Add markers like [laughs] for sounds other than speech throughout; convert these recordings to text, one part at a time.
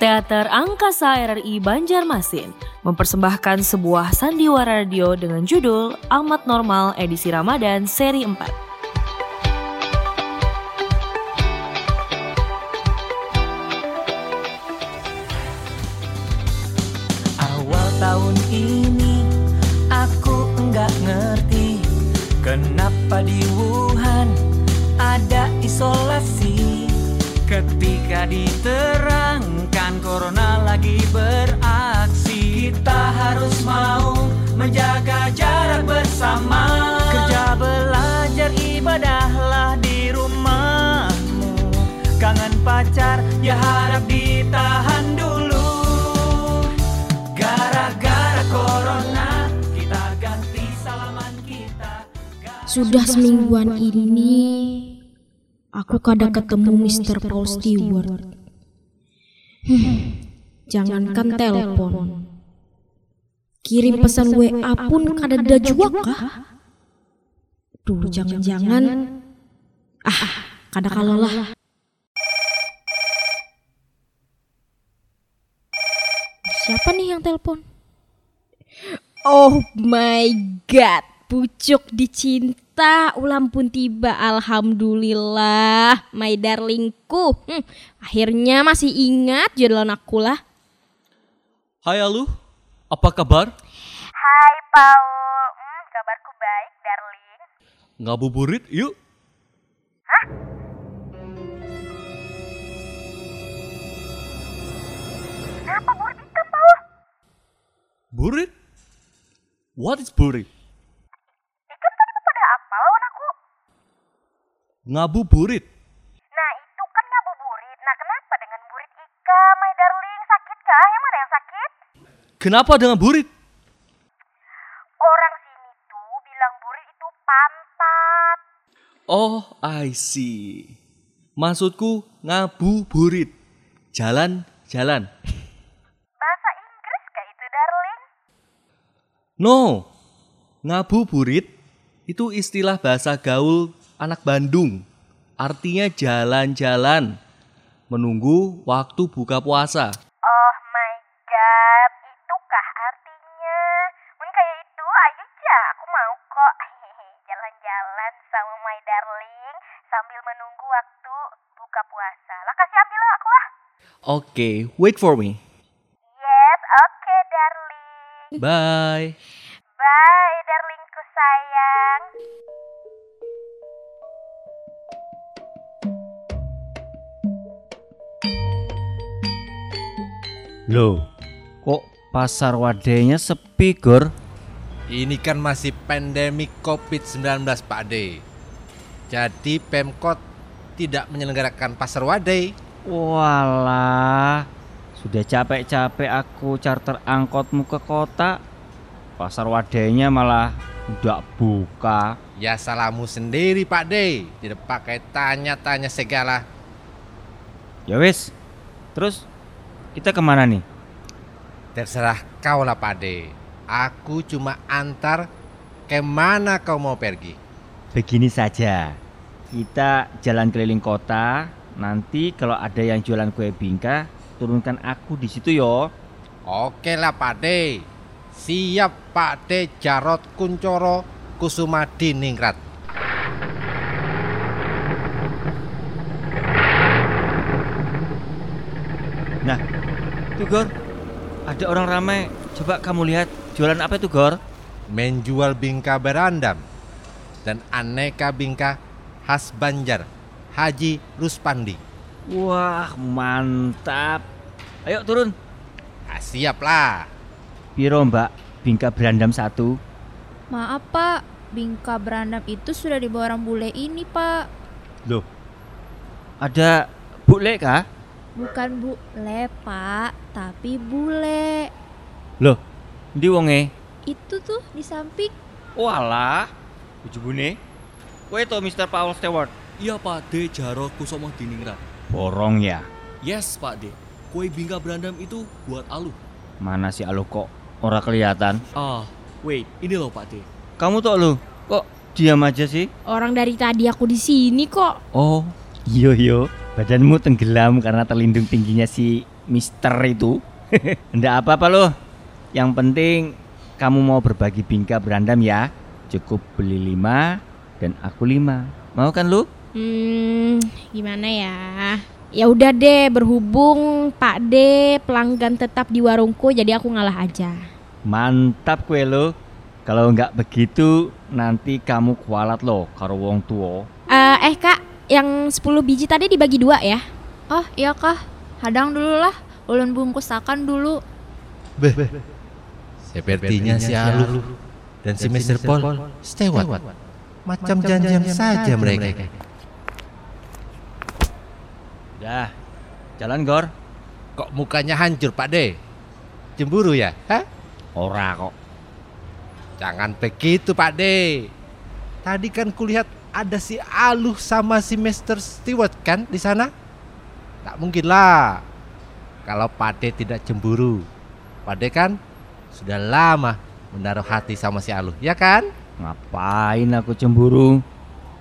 Teater Angkasa RRI Banjarmasin mempersembahkan sebuah sandiwara radio dengan judul Amat Normal edisi Ramadan seri 4. Sudah semingguan ini aku kadang ketemu Mr. Paul Stewart. Hmm, jangankan telepon. Kirim pesan WA pun kadada juga kah? Duh, jangan-jangan ah, kada kalolah. Siapa nih yang telepon? Oh my god, pucuk dicinta, ulam pun tiba. Alhamdulillah, my darlingku. Hmm, akhirnya masih ingat jodohan aku lah. Hai Alu, apa kabar? Hai Paul, hmm, kabarku baik darling. Ngabuburit yuk. Kenapa burit hitam Paul? Burit? What is burit? Ngabuburit. Nah itu kan ngabuburit. Nah kenapa dengan burit Ika, my darling? Sakit kah? Yang mana yang sakit? Kenapa dengan burit? Orang sini tuh bilang burit itu pantat. Oh, I see. Maksudku ngabuburit. Jalan-jalan. Bahasa Inggris kah itu darling? No. Ngabuburit itu istilah bahasa gaul anak Bandung. Artinya jalan-jalan. Menunggu waktu buka puasa. Oh my god, itukah artinya? Mun kayak itu, ayo ja, aku mau kok. Jalan-jalan sama my darling sambil menunggu waktu buka puasa. Lah kasih ambil lah aku lah. Oke, wait for me. Yes, oke darling. Bye. Bye darlingku sayang. Loh, kok pasar wadainya sepi, Gor? Ini kan masih pandemi COVID-19 Pak D. Jadi Pemkot tidak menyelenggarakan pasar wadai. Walah, sudah capek-capek aku charter angkotmu ke kota. Pasar wadainya malah udah buka. Ya salahmu sendiri Pak D. Tidak pakai tanya-tanya segala. Ya wis, terus kita ke mana nih? Terserah kau lah Pak D. Aku cuma antar ke mana kau mau pergi. Begini saja, kita jalan keliling kota. Nanti kalau ada yang jualan kue bingka, turunkan aku di situ yo. Oke lah Pak D. Siap Pak D Jarot Kuncoro Kusuma Diningrat. Nah, tuh Gor, ada orang ramai. Coba kamu lihat jualan apa itu Gor? Menjual bingka berandam dan aneka bingka khas Banjar. Haji Ruspandi. Wah, mantap. Ayo turun. Ah, siap lah. Piro mbak, bingka berandam satu. Maaf pak, bingka berandam itu sudah dibawa orang bule ini pak Loh, ada bule kah? Bukan bule pak, tapi bule Loh, di wonge? Itu tuh di samping Walah, ujubune. Kowe to Mr. Paul Stewart. Iya Pak D Jaro Kusomo Diningrat. Borong ya. Yes Pak D. Kue bingka berandam itu buat Alu. Mana si Alu kok ora kelihatan? Ah, wait, ini loh Pak D. Kamu tuh lu, kok diam aja sih? Orang dari tadi aku di sini kok. Oh, iyo iyo. Badanmu tenggelam karena terlindung tingginya si Mister itu. [laughs] Ndak apa-apa loh. Yang penting kamu mau berbagi bingka berandam ya. Cukup beli lima dan aku lima. Mau kan lu? Hmm, gimana ya? Ya udah deh, berhubung Pak D pelanggan tetap di warungku, jadi aku ngalah aja. Mantap kue lo. Kalau nggak begitu nanti kamu kualat loh karo wong tua. Eh, eh kak, yang 10 biji tadi dibagi dua ya? Oh iya kah, hadang dulu lah. Ulun bungkus akan dulu. Beh, sepertinya si Alu dan si Mr. Paul stewat. Macam janjian saja mereka. Dah, jalan Gor. Kok mukanya hancur Pak De? Cemburu ya? Hah? Ora kok. Jangan begitu Pak De. Tadi kan kulihat ada si Aluh sama si Mr. Stewart kan di sana? Tak mungkin lah. Kalau Pak De tidak cemburu. Pak De kan sudah lama menaruh hati sama si Aluh, ya kan? Ngapain aku cemburu?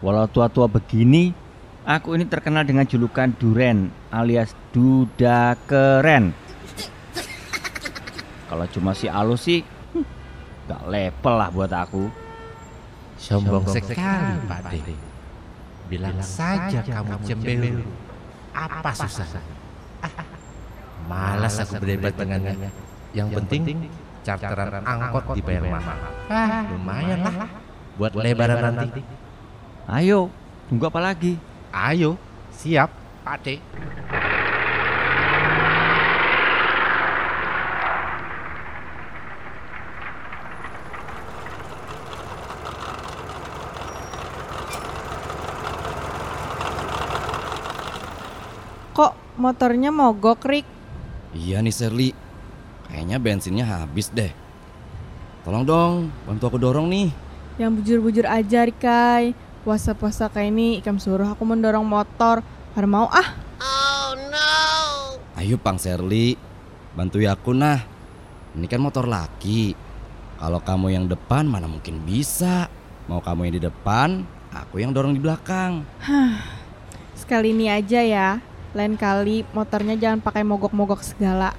Walau tua-tua begini, aku ini terkenal dengan julukan Duren alias Duda Keren. Kalau cuma si Alu sih, hmm, gak level lah buat aku. Sombong sekali Pak De. Bilang saja kamu cemburu. Apa susah? Ah, Malas aku berdebat dengannya. Yang penting charteran angkot dibayar mahal. Ah, lumayan lah buat lebaran nanti. Ayo, tunggu apa lagi? Ayo, siap, Pak De. Kok motornya mogok, Rik? Iya nih Sherly, kayaknya bensinnya habis deh. Tolong dong, bantu aku dorong nih. Yang bujur-bujur aja, Rikai. Puasa-puasa kayak ini, Ikam suruh aku mendorong motor. Har mau ah. Ayo Pang Sherly, bantu aku nah. Ini kan motor laki. Kalau kamu yang depan mana mungkin bisa. Mau kamu yang di depan, aku yang dorong di belakang. Sekali ini aja ya. Lain kali motornya jangan pakai mogok-mogok segala.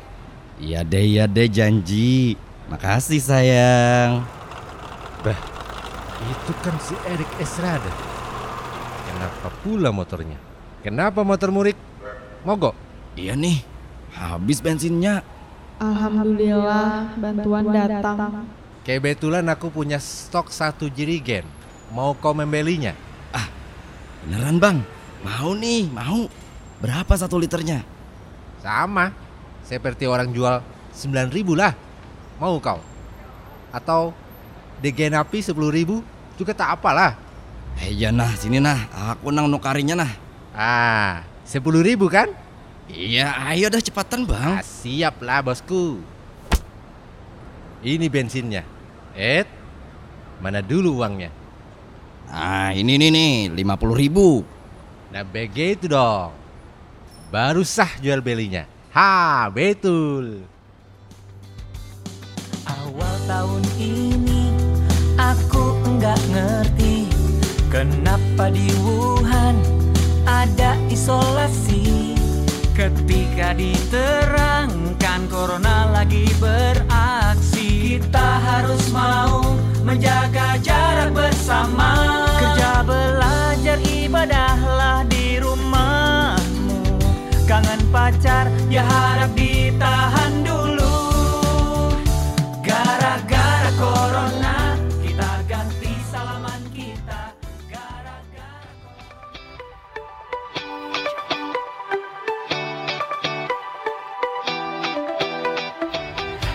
Iya deh, iya deh janji. Makasih sayang. Itu kan si Erik Esrada. Kenapa pula motornya? Kenapa motor murid mogok? Iya nih, habis bensinnya. Alhamdulillah, bantuan datang. Kebetulan aku punya stok satu jerigen. Mau kau membelinya? Beneran bang? Mau nih, mau. Berapa satu liternya? Sama. Seperti orang jual 9000 lah. Mau kau? Atau degenapi 10000 juga tak apalah. Eh ya nah, sini nah. Aku nang nukarinya nah. Ah, 10000 kan? Iya, ayo dah cepatan bang. Ah, siap lah bosku. Ini bensinnya. Eh, mana dulu uangnya? Nah ini nih nih, 50 ribu. Nah begitu dong. Baru sah jual belinya. Ha, betul. Awal tahun ini aku enggak ngerti Kenapa di Wuhan ada isolasi Ketika diterangkan corona lagi beraksi Kita harus mau menjaga jarak bersama Kerja belajar ibadahlah di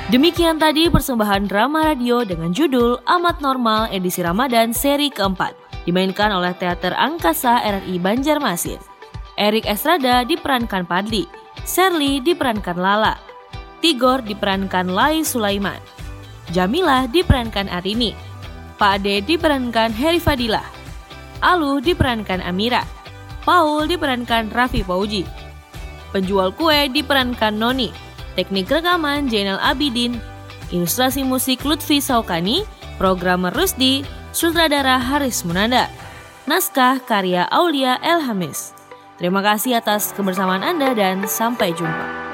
Demikian tadi persembahan drama radio dengan judul Amat Normal edisi Ramadan seri keempat, dimainkan oleh Teater Angkasa RRI Banjarmasin. Erik Estrada diperankan Padli, Sherly diperankan Lala, Tigor diperankan Lai Sulaiman, Jamila diperankan Arini, Pak Ade diperankan Heri Fadilah, Alu diperankan Amira, Paul diperankan Raffi Pauji, penjual kue diperankan Noni, teknik rekaman Jainal Abidin, ilustrasi musik Lutfi Saukani, programmer Rusdi, sutradara Haris Munanda, naskah karya Aulia Elhamis. Terima kasih atas kebersamaan Anda dan sampai jumpa.